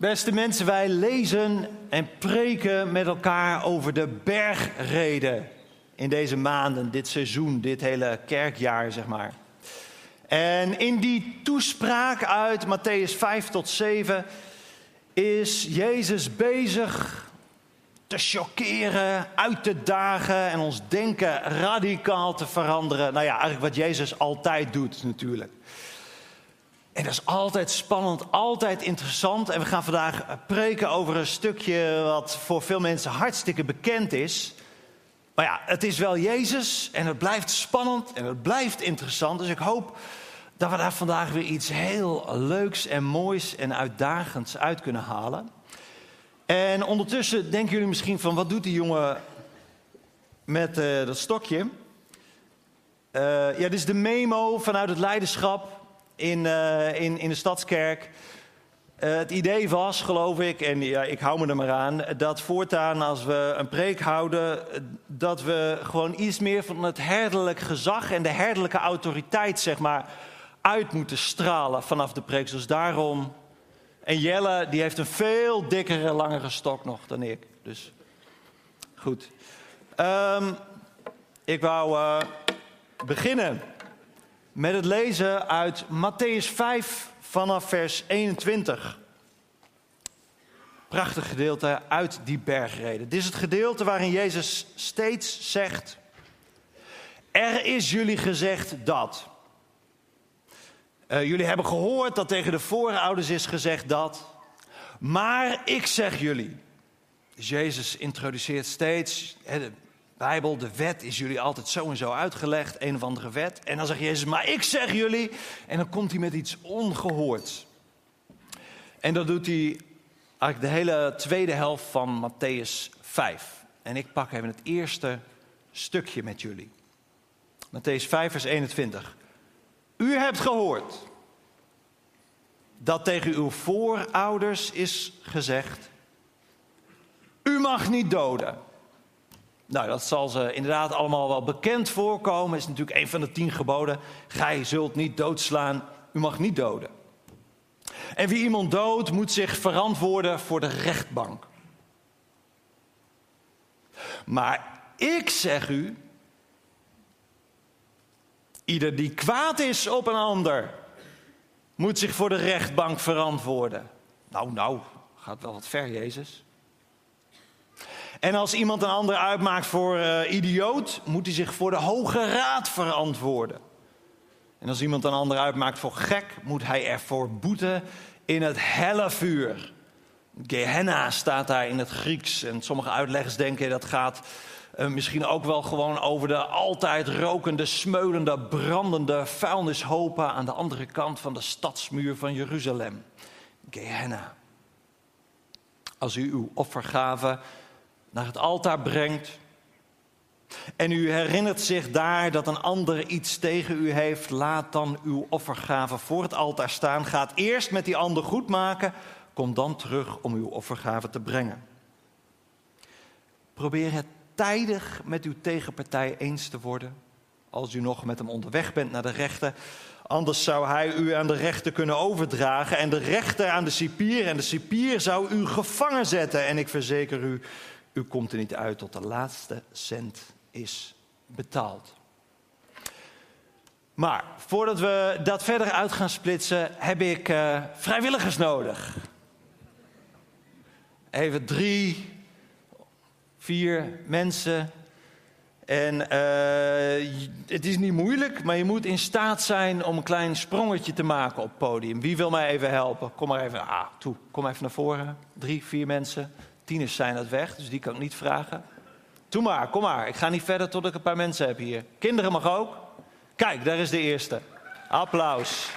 Beste mensen, wij lezen en preken met elkaar over de bergreden in deze maanden, dit seizoen, dit hele kerkjaar, zeg maar. En in die toespraak uit Matthäus 5 tot 7 is Jezus bezig te chockeren, uit te dagen en ons denken radicaal te veranderen. Nou ja, eigenlijk wat Jezus altijd doet natuurlijk. Dat is altijd spannend, altijd interessant. En we gaan vandaag preken over een stukje wat voor veel mensen hartstikke bekend is. Maar ja, het is wel Jezus en het blijft spannend en het blijft interessant. Dus ik hoop dat we daar vandaag weer iets heel leuks en moois en uitdagends uit kunnen halen. En ondertussen denken jullie misschien van, wat doet die jongen met uh, dat stokje? Uh, ja, dit is de memo vanuit het leiderschap in, uh, in, in de Stadskerk. Uh, het idee was, geloof ik, en ja, ik hou me er maar aan, dat voortaan als we een preek houden, dat we gewoon iets meer van het herderlijk gezag en de herderlijke autoriteit, zeg maar, uit moeten stralen vanaf de preek. Dus daarom. En Jelle, die heeft een veel dikkere, langere stok nog dan ik. Dus goed. Um, ik wou uh, beginnen met het lezen uit Matthäus 5 vanaf vers 21. Prachtig gedeelte uit die bergreden. Dit is het gedeelte waarin Jezus steeds zegt: Er is jullie gezegd dat. Uh, jullie hebben gehoord dat tegen de voorouders is gezegd dat. Maar ik zeg jullie. Dus Jezus introduceert steeds. Bijbel, de wet is jullie altijd zo en zo uitgelegd, een of andere wet. En dan zegt Jezus, maar ik zeg jullie. En dan komt hij met iets ongehoords. En dat doet hij eigenlijk de hele tweede helft van Matthäus 5. En ik pak even het eerste stukje met jullie. Matthäus 5, vers 21. U hebt gehoord dat tegen uw voorouders is gezegd: U mag niet doden. Nou, dat zal ze inderdaad allemaal wel bekend voorkomen. Is natuurlijk een van de tien geboden. Gij zult niet doodslaan, u mag niet doden. En wie iemand doodt, moet zich verantwoorden voor de rechtbank. Maar ik zeg u, ieder die kwaad is op een ander, moet zich voor de rechtbank verantwoorden. Nou, nou, gaat wel wat ver, Jezus. En als iemand een ander uitmaakt voor uh, idioot, moet hij zich voor de Hoge Raad verantwoorden. En als iemand een ander uitmaakt voor gek, moet hij ervoor boeten in het helle vuur. Gehenna staat daar in het Grieks. En sommige uitleggers denken dat gaat uh, misschien ook wel gewoon over de altijd rokende, smeulende, brandende vuilnishopen aan de andere kant van de stadsmuur van Jeruzalem. Gehenna. Als u uw offergave naar het altaar brengt. En u herinnert zich daar dat een ander iets tegen u heeft, laat dan uw offergave voor het altaar staan. Gaat eerst met die ander goed maken, kom dan terug om uw offergave te brengen. Probeer het tijdig met uw tegenpartij eens te worden, als u nog met hem onderweg bent naar de rechter. Anders zou hij u aan de rechter kunnen overdragen en de rechter aan de cipier. En de cipier zou u gevangen zetten. En ik verzeker u, u komt er niet uit tot de laatste cent is betaald. Maar voordat we dat verder uit gaan splitsen, heb ik uh, vrijwilligers nodig. Even drie, vier mensen. En uh, het is niet moeilijk, maar je moet in staat zijn om een klein sprongetje te maken op het podium. Wie wil mij even helpen? Kom maar even, ah, toe, kom even naar voren. Drie, vier mensen. Tieners zijn het weg, dus die kan ik niet vragen. Doe maar, kom maar. Ik ga niet verder tot ik een paar mensen heb hier. Kinderen mag ook. Kijk, daar is de eerste. Applaus.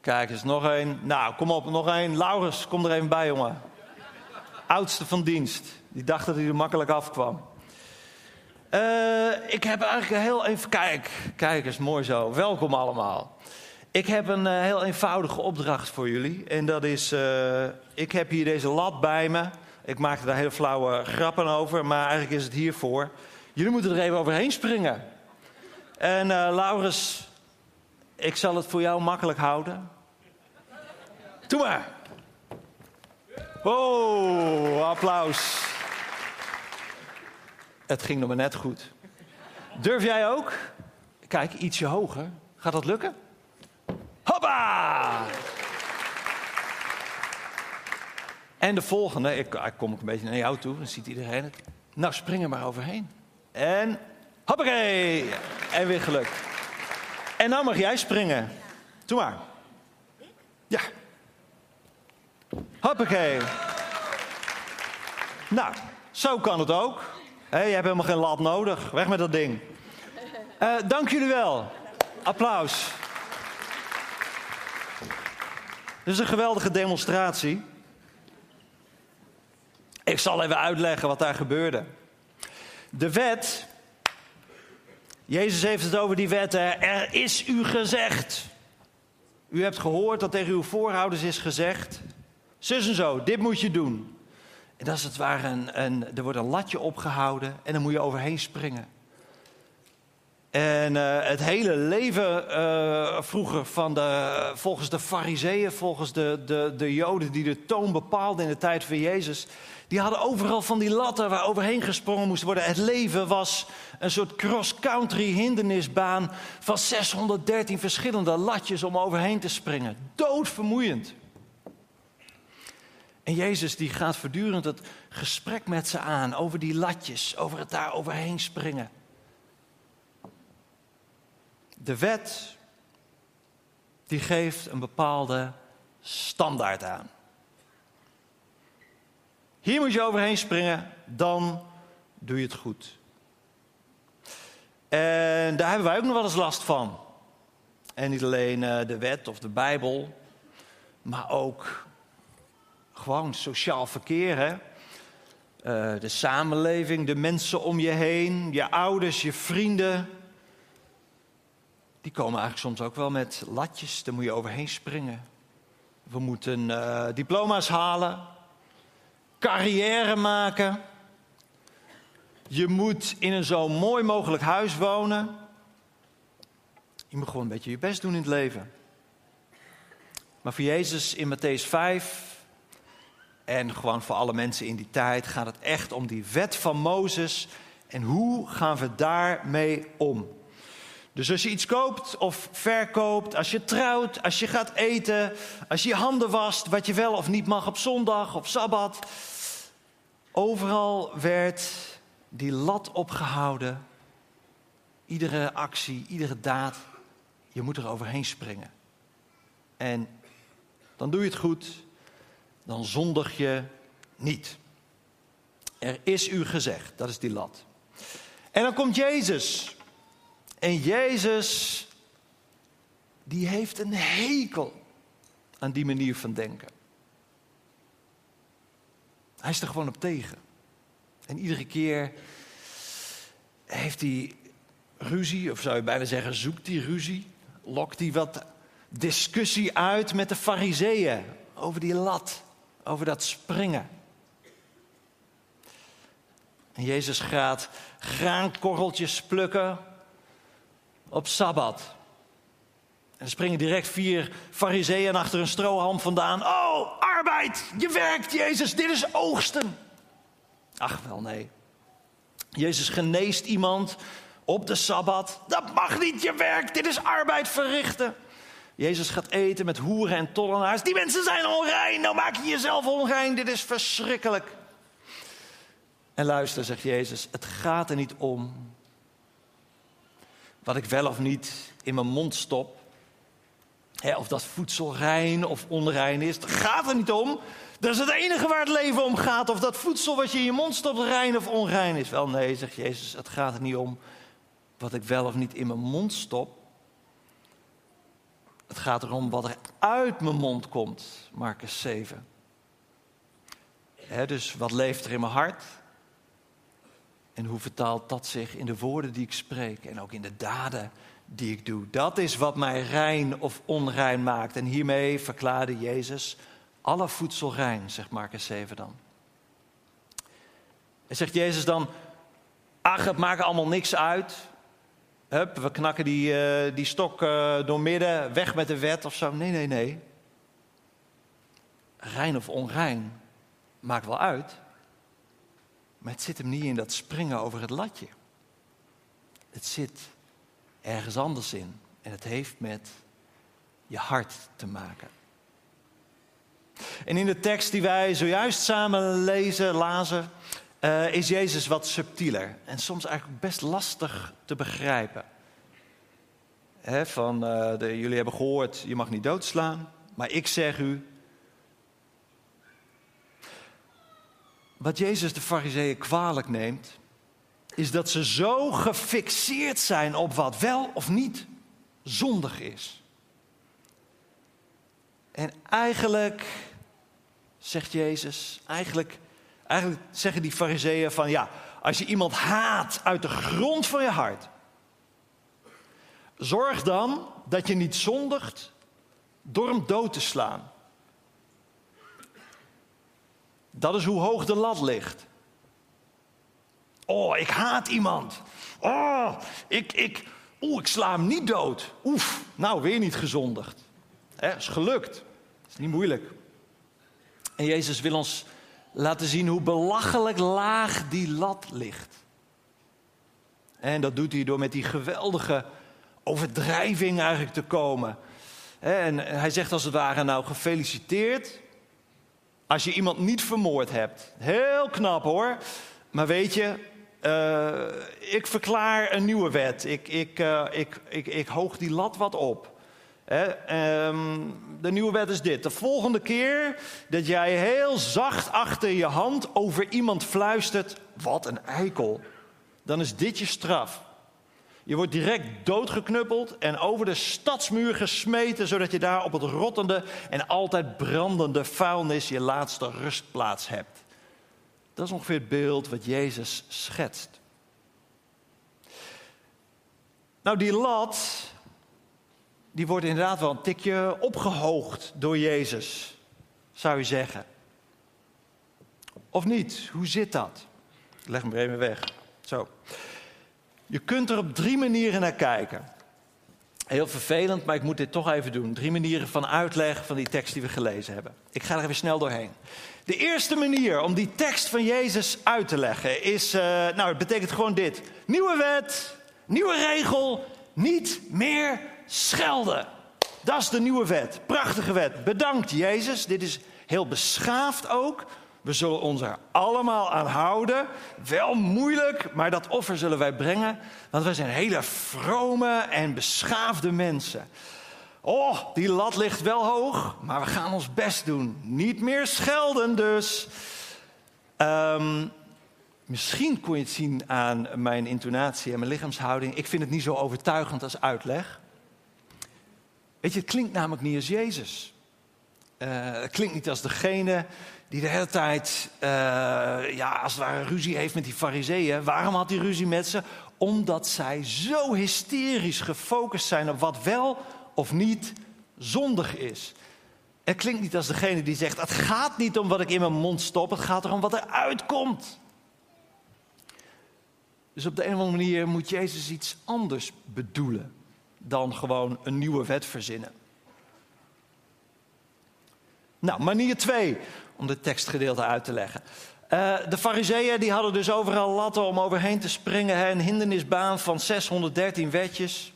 Kijk, eens nog één. Nou, kom op, nog één. Laurens, kom er even bij, jongen. Oudste van dienst. Die dacht dat hij er makkelijk afkwam. Uh, ik heb eigenlijk heel even... Kijk, kijk mooi zo. Welkom allemaal. Ik heb een uh, heel eenvoudige opdracht voor jullie. En dat is, uh, ik heb hier deze lat bij me. Ik maakte daar hele flauwe grappen over, maar eigenlijk is het hiervoor. Jullie moeten er even overheen springen. En uh, Laurens, Ik zal het voor jou makkelijk houden. Doe maar. Oh, applaus. Het ging nog maar net goed. Durf jij ook? Kijk, ietsje hoger. Gaat dat lukken? En de volgende, ik, ik kom ook een beetje naar jou toe, dan ziet iedereen het. Nou, spring er maar overheen. En hoppakee! En weer gelukt. En nou mag jij springen. Doe maar. Ja. Hoppakee. Nou, zo kan het ook. je hebt helemaal geen lat nodig. Weg met dat ding. Uh, dank jullie wel. Applaus. Dit is een geweldige demonstratie. Ik zal even uitleggen wat daar gebeurde. De wet. Jezus heeft het over die wet. Er is u gezegd. U hebt gehoord dat tegen uw voorouders is gezegd. Zus en zo, dit moet je doen. En dat is het ware een, een, er wordt een latje opgehouden en dan moet je overheen springen. En uh, het hele leven uh, vroeger van de, volgens de fariseeën, volgens de, de, de joden die de toon bepaalden in de tijd van Jezus, die hadden overal van die latten waar overheen gesprongen moest worden. Het leven was een soort cross-country hindernisbaan van 613 verschillende latjes om overheen te springen. Doodvermoeiend. En Jezus die gaat voortdurend het gesprek met ze aan over die latjes, over het daar overheen springen. De wet die geeft een bepaalde standaard aan. Hier moet je overheen springen, dan doe je het goed. En daar hebben wij ook nog wel eens last van. En niet alleen eh, de wet of de Bijbel, maar ook gewoon sociaal verkeer. Hè? Eh, de samenleving, de mensen om je heen, je ouders, je vrienden. Die komen eigenlijk soms ook wel met latjes, daar moet je overheen springen. We moeten uh, diploma's halen, carrière maken. Je moet in een zo mooi mogelijk huis wonen. Je moet gewoon een beetje je best doen in het leven. Maar voor Jezus in Matthäus 5 en gewoon voor alle mensen in die tijd gaat het echt om die wet van Mozes en hoe gaan we daarmee om. Dus als je iets koopt of verkoopt, als je trouwt, als je gaat eten, als je je handen wast, wat je wel of niet mag op zondag of sabbat, overal werd die lat opgehouden. Iedere actie, iedere daad, je moet er overheen springen. En dan doe je het goed, dan zondig je niet. Er is u gezegd, dat is die lat. En dan komt Jezus. En Jezus, die heeft een hekel aan die manier van denken. Hij is er gewoon op tegen. En iedere keer heeft hij ruzie, of zou je bijna zeggen, zoekt hij ruzie. Lokt hij wat discussie uit met de fariseeën over die lat, over dat springen. En Jezus gaat graankorreltjes plukken op Sabbat. En er springen direct vier fariseeën achter een strohalm vandaan. Oh, arbeid, je werkt, Jezus, dit is oogsten. Ach wel, nee. Jezus geneest iemand op de Sabbat. Dat mag niet, je werkt, dit is arbeid verrichten. Jezus gaat eten met hoeren en tollenaars. Die mensen zijn onrein, nou maak je jezelf onrein, dit is verschrikkelijk. En luister, zegt Jezus, het gaat er niet om wat ik wel of niet in mijn mond stop. of dat voedsel rein of onrein is. Het gaat er niet om. Dat is het enige waar het leven om gaat. Of dat voedsel wat je in je mond stopt rein of onrein is. Wel nee, zegt Jezus, het gaat er niet om wat ik wel of niet in mijn mond stop. Het gaat erom wat er uit mijn mond komt, Marcus 7. dus wat leeft er in mijn hart? En hoe vertaalt dat zich in de woorden die ik spreek en ook in de daden die ik doe? Dat is wat mij rein of onrein maakt. En hiermee verklaarde Jezus alle voedsel rein, zegt Marcus 7 dan. En zegt Jezus dan, ach, het maakt allemaal niks uit. Hup, we knakken die, uh, die stok uh, door midden, weg met de wet of zo. Nee, nee, nee. Rein of onrein, maakt wel uit. Maar het zit hem niet in dat springen over het latje. Het zit ergens anders in. En het heeft met je hart te maken. En in de tekst die wij zojuist samen lezen, lazen, uh, is Jezus wat subtieler. En soms eigenlijk best lastig te begrijpen. van, uh, de, jullie hebben gehoord, je mag niet doodslaan. Maar ik zeg u. Wat Jezus de fariseeën kwalijk neemt, is dat ze zo gefixeerd zijn op wat wel of niet zondig is. En eigenlijk, zegt Jezus, eigenlijk, eigenlijk zeggen die fariseeën van ja, als je iemand haat uit de grond van je hart, zorg dan dat je niet zondigt door hem dood te slaan. Dat is hoe hoog de lat ligt. Oh, ik haat iemand. Oh, ik, ik, oeh, ik sla hem niet dood. Oef, nou weer niet gezondigd. Hè, is gelukt. Is niet moeilijk. En Jezus wil ons laten zien hoe belachelijk laag die lat ligt. En dat doet hij door met die geweldige overdrijving eigenlijk te komen. En hij zegt als het ware, nou gefeliciteerd als je iemand niet vermoord hebt. Heel knap hoor. Maar weet je, uh, ik verklaar een nieuwe wet. Ik, ik, uh, ik, ik, ik hoog die lat wat op. Um, de nieuwe wet is dit. De volgende keer dat jij heel zacht achter je hand over iemand fluistert: Wat een eikel. Dan is dit je straf. Je wordt direct doodgeknuppeld en over de stadsmuur gesmeten, zodat je daar op het rottende en altijd brandende vuilnis je laatste rustplaats hebt. Dat is ongeveer het beeld wat Jezus schetst. Nou, die lat, die wordt inderdaad wel een tikje opgehoogd door Jezus, zou je zeggen. Of niet? Hoe zit dat? Ik leg hem er even weg. Zo. Je kunt er op drie manieren naar kijken. Heel vervelend, maar ik moet dit toch even doen. Drie manieren van uitleg van die tekst die we gelezen hebben. Ik ga er even snel doorheen. De eerste manier om die tekst van Jezus uit te leggen is, uh, nou, het betekent gewoon dit: nieuwe wet, nieuwe regel, niet meer schelden. Dat is de nieuwe wet. Prachtige wet. Bedankt Jezus. Dit is heel beschaafd ook. We zullen ons er allemaal aan houden. Wel moeilijk, maar dat offer zullen wij brengen. Want wij zijn hele vrome en beschaafde mensen. Oh, die lat ligt wel hoog, maar we gaan ons best doen. Niet meer schelden dus. Um, misschien kon je het zien aan mijn intonatie en mijn lichaamshouding. Ik vind het niet zo overtuigend als uitleg. Weet je, het klinkt namelijk niet als Jezus. Uh, het klinkt niet als degene die de hele tijd, uh, ja, als het ware ruzie heeft met die fariseeën. Waarom had hij ruzie met ze? Omdat zij zo hysterisch gefocust zijn op wat wel of niet zondig is. Het klinkt niet als degene die zegt: Het gaat niet om wat ik in mijn mond stop, het gaat erom wat er uitkomt. Dus op de een of andere manier moet Jezus iets anders bedoelen dan gewoon een nieuwe wet verzinnen. Nou, manier twee om dit tekstgedeelte uit te leggen. Uh, de fariseeën die hadden dus overal latten om overheen te springen. Een hindernisbaan van 613 wetjes.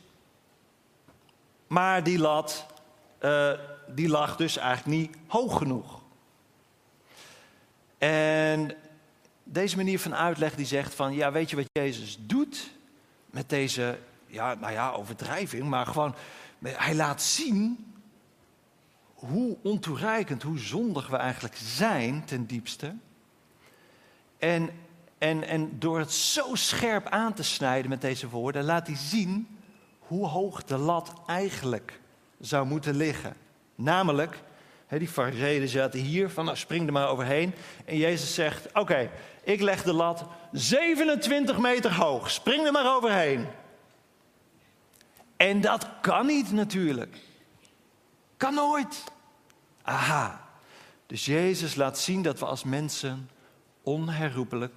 Maar die lat, uh, die lag dus eigenlijk niet hoog genoeg. En deze manier van uitleg die zegt van, ja weet je wat Jezus doet met deze, ja nou ja, overdrijving, maar gewoon, hij laat zien hoe ontoereikend, hoe zondig we eigenlijk zijn ten diepste. En, en, en door het zo scherp aan te snijden met deze woorden, laat hij zien hoe hoog de lat eigenlijk zou moeten liggen. Namelijk, die fariseeën zaten hier, van nou, spring er maar overheen. En Jezus zegt, oké, ik leg de lat 27 meter hoog, spring er maar overheen. En dat kan niet natuurlijk. Kan nooit. Aha. Dus Jezus laat zien dat we als mensen onherroepelijk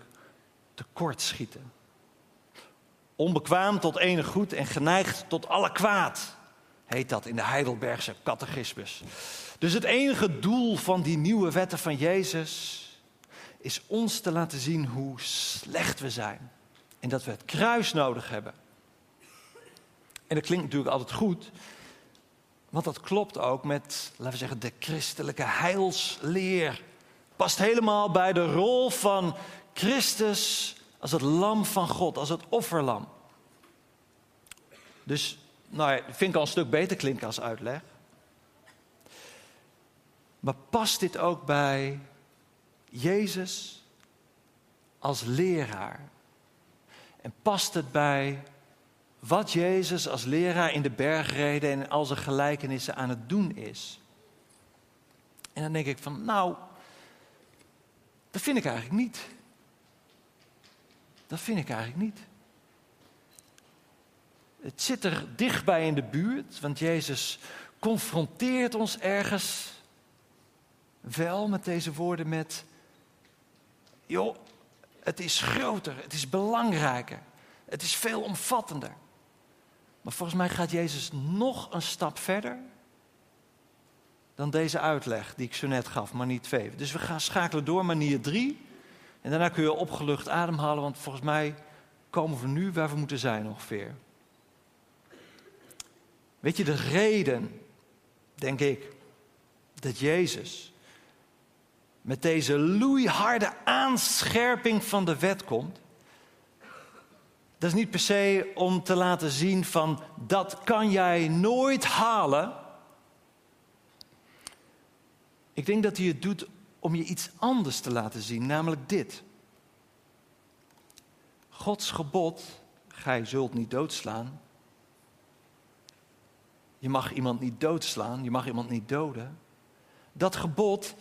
tekortschieten. Onbekwaam tot enig goed en geneigd tot alle kwaad, heet dat in de Heidelbergse catechismus. Dus het enige doel van die nieuwe wetten van Jezus is ons te laten zien hoe slecht we zijn. En dat we het kruis nodig hebben. En dat klinkt natuurlijk altijd goed, want dat klopt ook met, laten we zeggen, de christelijke heilsleer. Past helemaal bij de rol van Christus als het lam van God, als het offerlam. Dus, nou ja, vind ik al een stuk beter klinken als uitleg. Maar past dit ook bij Jezus als leraar? En past het bij wat Jezus als leraar in de bergreden en al zijn gelijkenissen aan het doen is? En dan denk ik van, nou, dat vind ik eigenlijk niet. Dat vind ik eigenlijk niet. Het zit er dichtbij in de buurt, want Jezus confronteert ons ergens wel met deze woorden met, joh, het is groter, het is belangrijker, het is veel omvattender. Maar volgens mij gaat Jezus nog een stap verder dan deze uitleg die ik zo net gaf, manier 2. Dus we gaan schakelen door manier 3. En daarna kun je opgelucht ademhalen, want volgens mij komen we nu waar we moeten zijn ongeveer. Weet je, de reden, denk ik, dat Jezus met deze loeiharde aanscherping van de wet komt, dat is niet per se om te laten zien van dat kan jij nooit halen. Ik denk dat hij het doet om je iets anders te laten zien, namelijk dit. Gods gebod, gij zult niet doodslaan. Je mag iemand niet doodslaan, je mag iemand niet doden. Dat gebod,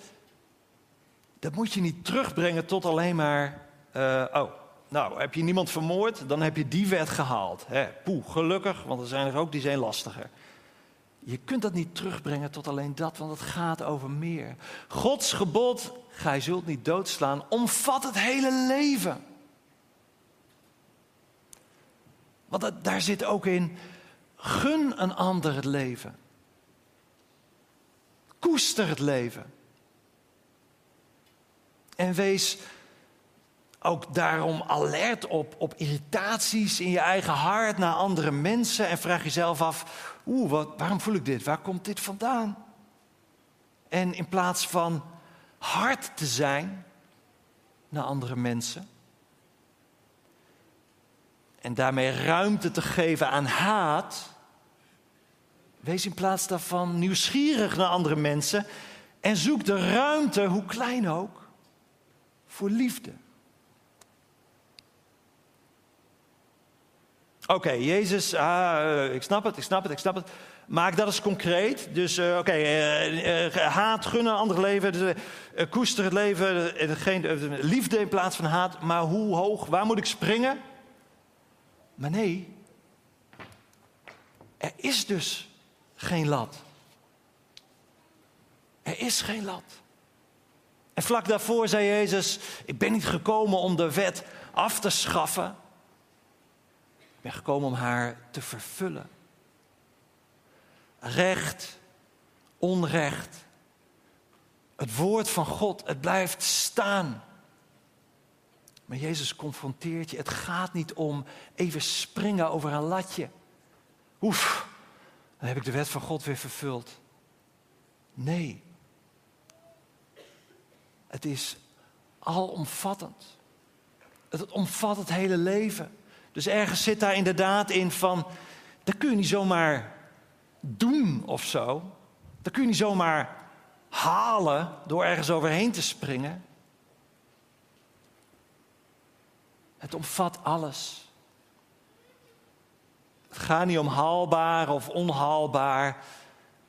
dat moet je niet terugbrengen tot alleen maar, uh, oh, nou, heb je niemand vermoord, dan heb je die wet gehaald. Hè, poeh, gelukkig, want er zijn er ook die zijn lastiger. Je kunt dat niet terugbrengen tot alleen dat, want het gaat over meer. Gods gebod, gij zult niet doodslaan, omvat het hele leven. Want daar zit ook in, gun een ander het leven. Koester het leven. En wees ook daarom alert op, op irritaties in je eigen hart naar andere mensen. En vraag jezelf af, oeh, waarom voel ik dit? Waar komt dit vandaan? En in plaats van hard te zijn naar andere mensen. En daarmee ruimte te geven aan haat. Wees in plaats daarvan nieuwsgierig naar andere mensen. En zoek de ruimte, hoe klein ook, voor liefde. Oké, Jezus, ah, eh, ik snap het, ik snap het, ik snap het. Maak dat eens concreet. Dus uh, oké, uh, haat, gunnen, ander leven. Dus, koester het leven, geen, liefde in plaats van haat. Maar hoe hoog, waar moet ik springen? Maar nee, er is dus geen lat. Er is geen lat. En vlak daarvoor zei Jezus: Ik ben niet gekomen om de wet af te schaffen ben gekomen om haar te vervullen. Recht, onrecht. Het woord van God, het blijft staan. Maar Jezus confronteert je. Het gaat niet om even springen over een latje. Oef, dan heb ik de wet van God weer vervuld. Nee. Het is alomvattend. Het omvat het hele leven. Dus ergens zit daar inderdaad in van, dat kun je niet zomaar doen of zo. Dat kun je niet zomaar halen door ergens overheen te springen. Het omvat alles. Het gaat niet om haalbaar of onhaalbaar.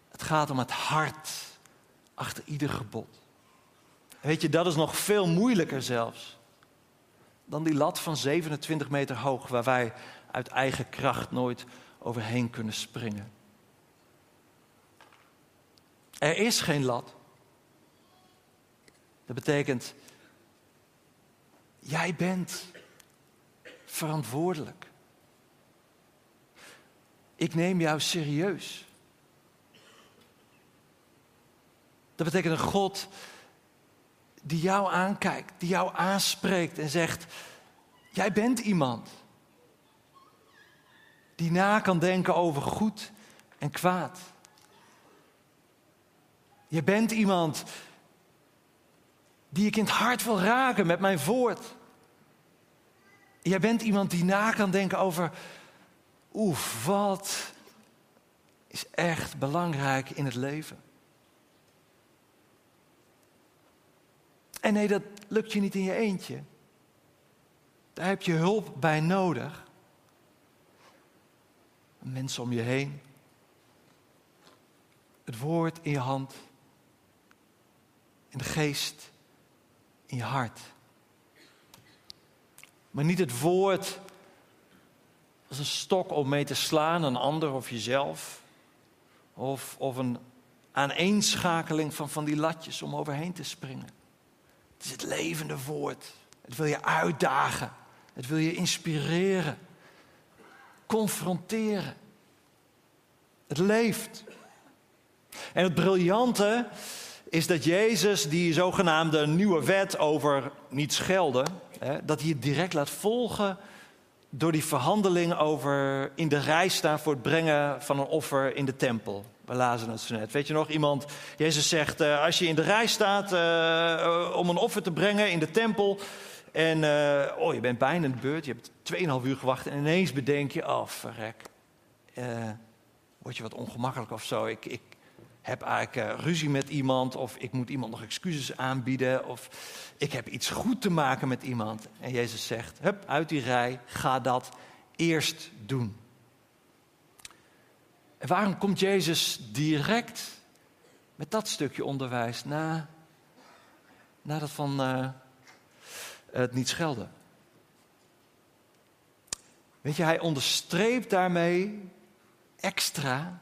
Het gaat om het hart achter ieder gebod. Weet je, dat is nog veel moeilijker zelfs dan die lat van 27 meter hoog waar wij uit eigen kracht nooit overheen kunnen springen. Er is geen lat. Dat betekent, jij bent verantwoordelijk. ik neem jou serieus. Dat betekent een God die jou aankijkt, die jou aanspreekt en zegt: Jij bent iemand die na kan denken over goed en kwaad. Je bent iemand die ik in het hart wil raken met mijn woord. Jij bent iemand die na kan denken over, oef, wat is echt belangrijk in het leven. En nee, dat lukt je niet in je eentje. Daar heb je hulp bij nodig. Mensen om je heen. Het woord in je hand. En de geest in je hart. Maar niet het woord als een stok om mee te slaan, een ander of jezelf. Of, of een aaneenschakeling van, van die latjes om overheen te springen. Het is het levende woord. Het wil je uitdagen. Het wil je inspireren. Confronteren. Het leeft. En het briljante is dat Jezus die zogenaamde nieuwe wet over niet schelden, hè, dat hij het direct laat volgen door die verhandeling over in de rij staan voor het brengen van een offer in de tempel. We lazen het zo net. Weet je nog, iemand, Jezus zegt, uh, als je in de rij staat uh, om een offer te brengen in de tempel, en uh, oh, je bent bijna in de beurt, je hebt 2,5 uur gewacht en ineens bedenk je, oh verrek, word je wat ongemakkelijk of zo. Ik, ik, heb eigenlijk ruzie met iemand, of ik moet iemand nog excuses aanbieden, of ik heb iets goed te maken met iemand. En Jezus zegt: hup, uit die rij, ga dat eerst doen. En waarom komt Jezus direct met dat stukje onderwijs na, na dat van uh, het niet schelden? Weet je, hij onderstreept daarmee extra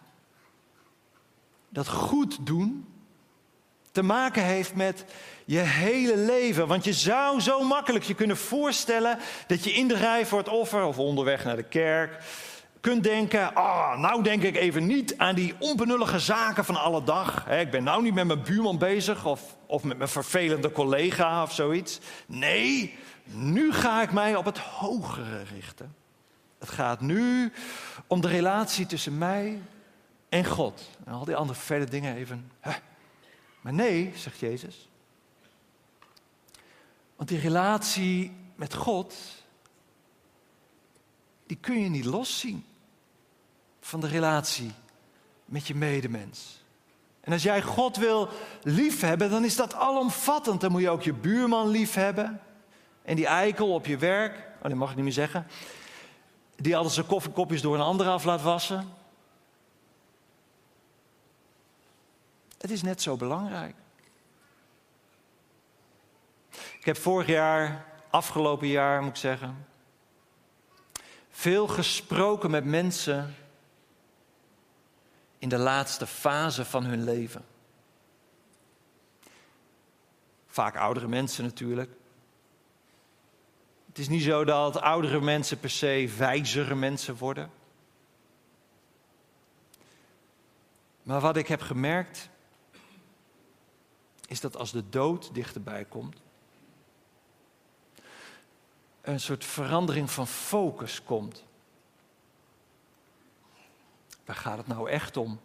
dat goed doen te maken heeft met je hele leven. Want je zou zo makkelijk je kunnen voorstellen dat je in de rij voor het offer of onderweg naar de kerk kunt denken: ah, nou denk ik even niet aan die onbenullige zaken van alle dag. Ik ben nou niet met mijn buurman bezig of, of met mijn vervelende collega of zoiets. Nee, nu ga ik mij op het hogere richten. Het gaat nu om de relatie tussen mij en God. En al die andere verder dingen even. Maar nee, zegt Jezus. Want die relatie met God, die kun je niet loszien van de relatie met je medemens. En als jij God wil liefhebben, dan is dat alomvattend. Dan moet je ook je buurman liefhebben. En die eikel op je werk, oh, dat mag ik niet meer zeggen. Die altijd zijn koffiekopjes door een ander af laat wassen. Het is net zo belangrijk. Ik heb vorig jaar, afgelopen jaar moet ik zeggen, veel gesproken met mensen in de laatste fase van hun leven. Vaak oudere mensen natuurlijk. Het is niet zo dat oudere mensen per se wijzere mensen worden. Maar wat ik heb gemerkt is dat als de dood dichterbij komt, een soort verandering van focus komt. Waar gaat het nou echt om?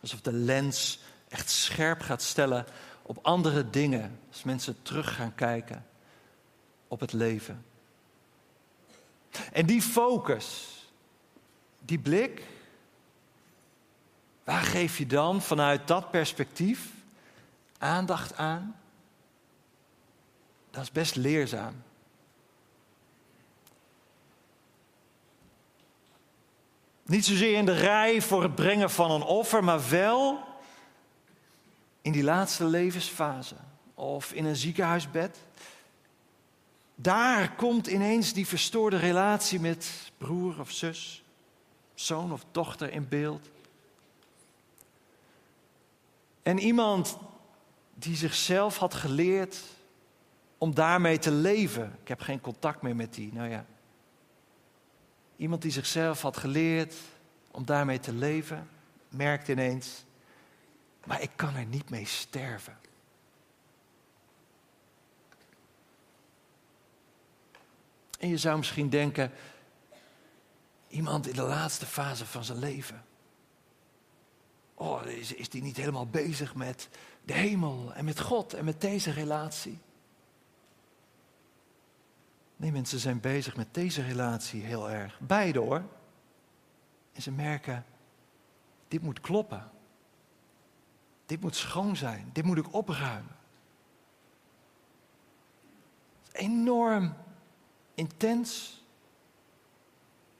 Alsof de lens echt scherp gaat stellen op andere dingen. Als mensen terug gaan kijken op het leven. En die focus, die blik, Waar geef je dan vanuit dat perspectief aandacht aan? Dat is best leerzaam. Niet zozeer in de rij voor het brengen van een offer, maar wel in die laatste levensfase of in een ziekenhuisbed. Daar komt ineens die verstoorde relatie met broer of zus, zoon of dochter in beeld. En iemand die zichzelf had geleerd om daarmee te leven. Ik heb geen contact meer met die. Nou ja. Iemand die zichzelf had geleerd om daarmee te leven, merkt ineens, maar ik kan er niet mee sterven. En je zou misschien denken, iemand in de laatste fase van zijn leven. Oh, is, is die niet helemaal bezig met de hemel en met God en met deze relatie? Nee, mensen zijn bezig met deze relatie heel erg. Beide hoor. En ze merken, dit moet kloppen. Dit moet schoon zijn. Dit moet ik opruimen. Enorm intens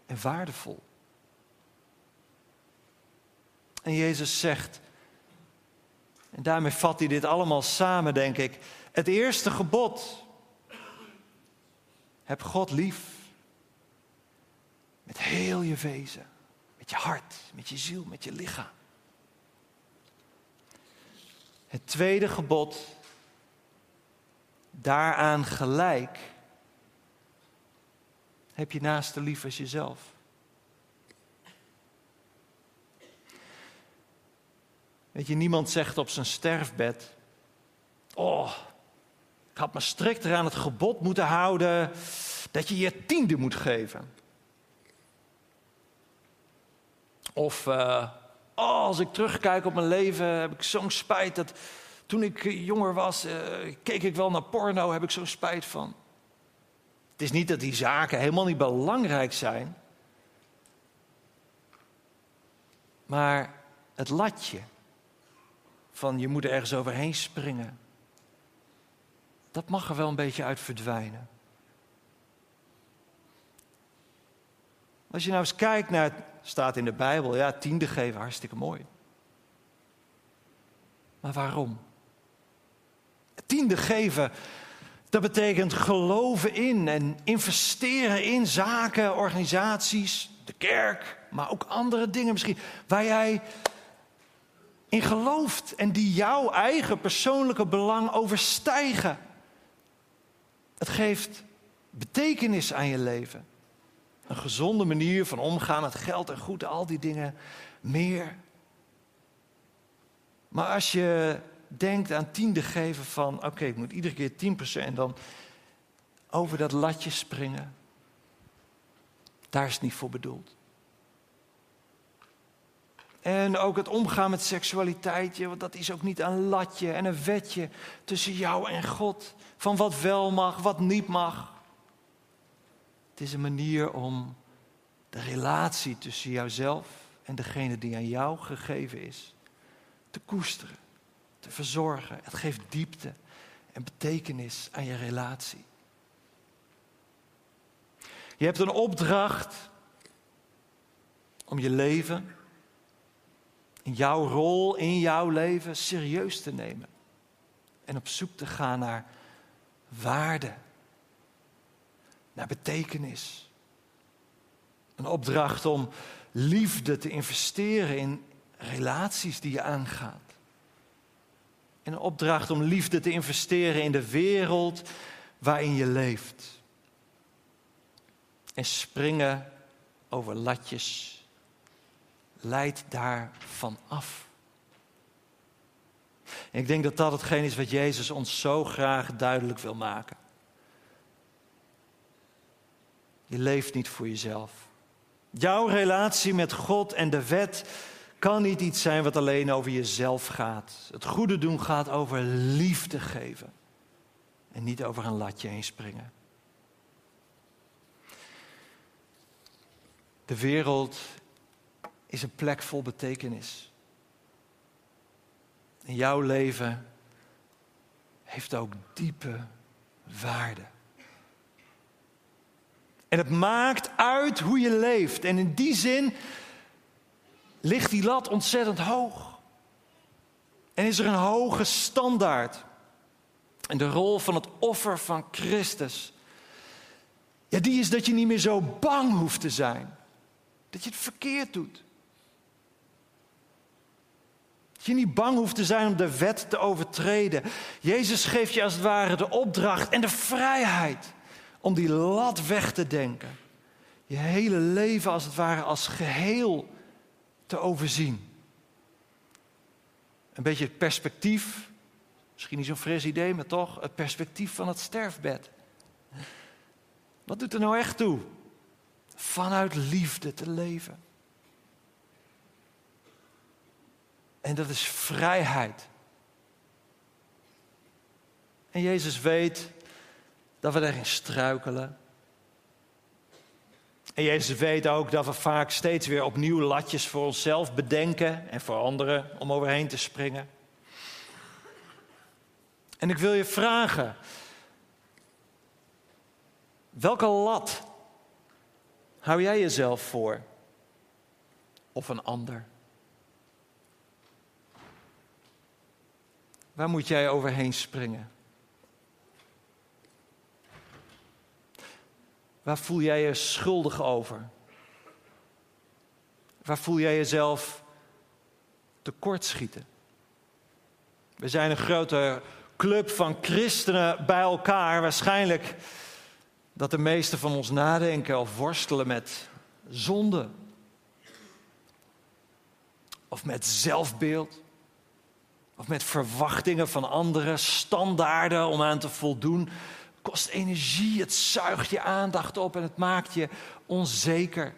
en waardevol. En Jezus zegt, en daarmee vat hij dit allemaal samen, denk ik. Het eerste gebod. Heb God lief. Met heel je wezen. Met je hart, met je ziel, met je lichaam. Het tweede gebod. Daaraan gelijk. Heb je naaste lief als jezelf. Weet je, niemand zegt op zijn sterfbed: Oh, ik had me strikter aan het gebod moeten houden dat je je tiende moet geven. Of, uh, oh, als ik terugkijk op mijn leven, heb ik zo'n spijt dat toen ik jonger was, uh, keek ik wel naar porno, heb ik zo'n spijt van. Het is niet dat die zaken helemaal niet belangrijk zijn, maar het latje van je moet ergens overheen springen. Dat mag er wel een beetje uit verdwijnen. Als je nou eens kijkt naar, het staat in de Bijbel, ja, tiende geven, hartstikke mooi. Maar waarom? Tiende geven, dat betekent geloven in en investeren in zaken, organisaties, de kerk, maar ook andere dingen misschien, waar jij in gelooft en die jouw eigen persoonlijke belang overstijgen. Het geeft betekenis aan je leven. Een gezonde manier van omgaan met geld en goed, al die dingen meer. Maar als je denkt aan tiende geven van, oké, ik moet iedere keer 10% en dan over dat latje springen. Daar is het niet voor bedoeld. En ook het omgaan met seksualiteit, want dat is ook niet een latje en een wetje tussen jou en God. Van wat wel mag, wat niet mag. Het is een manier om de relatie tussen jouzelf en degene die aan jou gegeven is, te koesteren, te verzorgen. Het geeft diepte en betekenis aan je relatie. Je hebt een opdracht om je leven jouw rol in jouw leven serieus te nemen. En op zoek te gaan naar waarde, naar betekenis. Een opdracht om liefde te investeren in relaties die je aangaat. En een opdracht om liefde te investeren in de wereld waarin je leeft. En springen over latjes leidt daarvan af. Ik denk dat dat hetgeen is wat Jezus ons zo graag duidelijk wil maken. Je leeft niet voor jezelf. Jouw relatie met God en de wet kan niet iets zijn wat alleen over jezelf gaat. Het goede doen gaat over liefde geven en niet over een latje heen springen. De wereld is een plek vol betekenis. En jouw leven heeft ook diepe waarde. En het maakt uit hoe je leeft. En in die zin ligt die lat ontzettend hoog. En is er een hoge standaard. En de rol van het offer van Christus. Ja, die is dat je niet meer zo bang hoeft te zijn. Dat je het verkeerd doet. Je niet bang hoeft te zijn om de wet te overtreden. Jezus geeft je als het ware de opdracht en de vrijheid om die lat weg te denken. Je hele leven als het ware als geheel te overzien. Een beetje het perspectief, misschien niet zo'n fris idee, maar toch het perspectief van het sterfbed. Wat doet er nou echt toe? Vanuit liefde te leven. En dat is vrijheid. En Jezus weet dat we daarin struikelen. En Jezus weet ook dat we vaak steeds weer opnieuw latjes voor onszelf bedenken en voor anderen om overheen te springen. En ik wil je vragen, welke lat hou jij jezelf voor? Of een ander? Waar moet jij overheen springen? Waar voel jij je schuldig over? Waar voel jij jezelf tekortschieten? We zijn een grote club van christenen bij elkaar. Waarschijnlijk dat de meesten van ons nadenken of worstelen met zonde. Of met zelfbeeld. Of met verwachtingen van anderen, standaarden om aan te voldoen kost energie, het zuigt je aandacht op en het maakt je onzeker.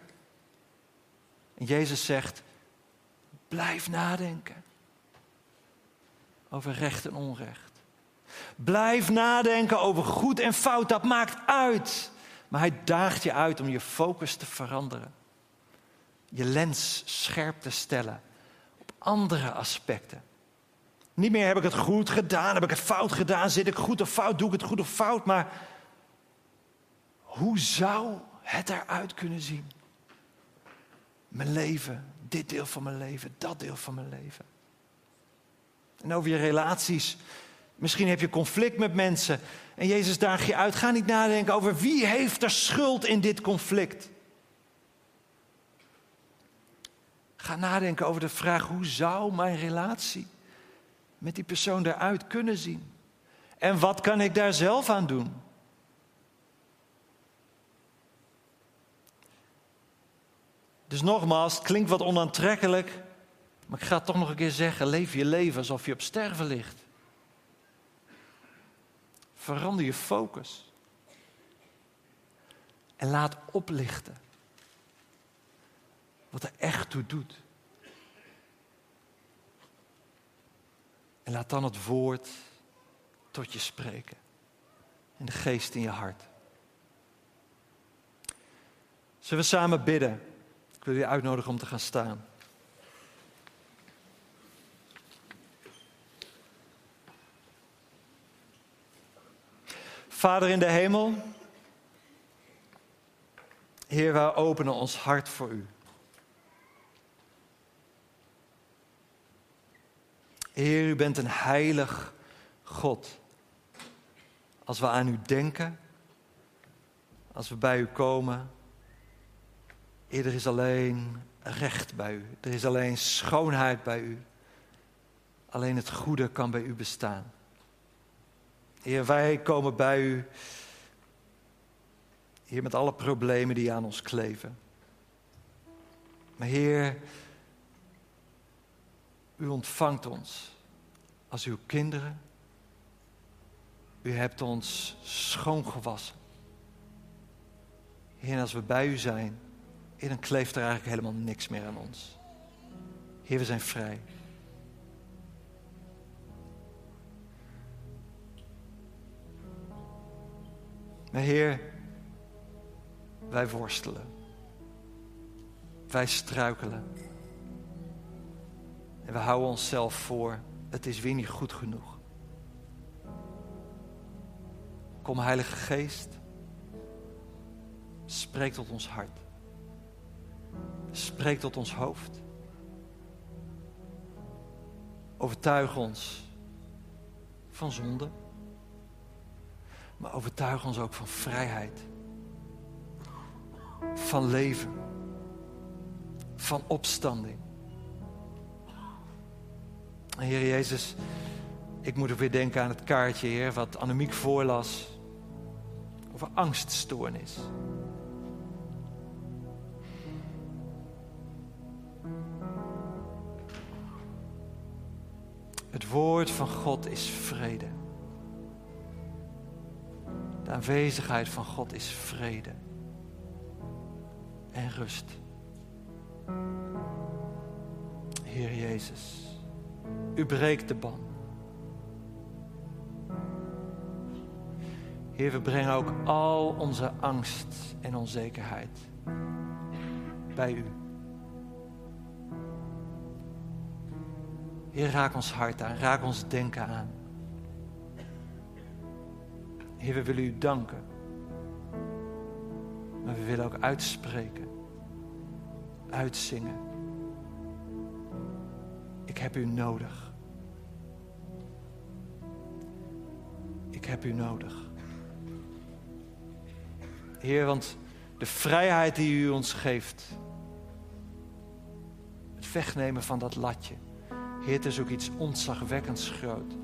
En Jezus zegt, blijf nadenken over recht en onrecht. Blijf nadenken over goed en fout, dat maakt uit. Maar hij daagt je uit om je focus te veranderen. Je lens scherp te stellen op andere aspecten. Niet meer heb ik het goed gedaan, heb ik het fout gedaan, zit ik goed of fout, doe ik het goed of fout. Maar hoe zou het eruit kunnen zien? Mijn leven, dit deel van mijn leven, dat deel van mijn leven. En over je relaties. Misschien heb je conflict met mensen. En Jezus daagt je uit. Ga niet nadenken over wie heeft er schuld in dit conflict. Ga nadenken over de vraag: hoe zou mijn relatie met die persoon eruit kunnen zien? En wat kan ik daar zelf aan doen? Dus nogmaals, het klinkt wat onaantrekkelijk, maar ik ga het toch nog een keer zeggen: leef je leven alsof je op sterven ligt. Verander je focus. En laat oplichten wat er echt toe doet. En laat dan het woord tot je spreken. En de geest in je hart. Zullen we samen bidden? Ik wil je uitnodigen om te gaan staan. Vader in de hemel, Heer, wij openen ons hart voor U. Heer, u bent een heilig God. Als we aan u denken, als we bij u komen, Heer, er is alleen recht bij u. Er is alleen schoonheid bij u. Alleen het goede kan bij u bestaan. Heer, wij komen bij u, Heer, met alle problemen die aan ons kleven. Maar Heer, u ontvangt ons als uw kinderen. U hebt ons schoongewassen. Heer, als we bij u zijn, Heer, dan kleeft er eigenlijk helemaal niks meer aan ons. Heer, we zijn vrij. Maar Heer, wij worstelen. Wij struikelen. En we houden onszelf voor, het is weer niet goed genoeg. Kom Heilige Geest, spreek tot ons hart. Spreek tot ons hoofd. Overtuig ons van zonde, maar overtuig ons ook van vrijheid, van leven, van opstanding. Heer Jezus, ik moet ook weer denken aan het kaartje, Heer, wat Annemiek voorlas over angststoornis. Het woord van God is vrede. De aanwezigheid van God is vrede en rust. Heer Jezus u breekt de ban. Heer, we brengen ook al onze angst en onzekerheid bij u. Heer, raak ons hart aan, raak ons denken aan. Heer, we willen u danken. Maar we willen ook uitspreken, uitzingen. Ik heb u nodig. Ik heb u nodig. Heer, want de vrijheid die u ons geeft, het wegnemen van dat latje, Heer, het is ook iets ontzagwekkends groot.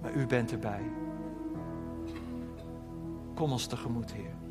Maar u bent erbij. Kom ons tegemoet, Heer.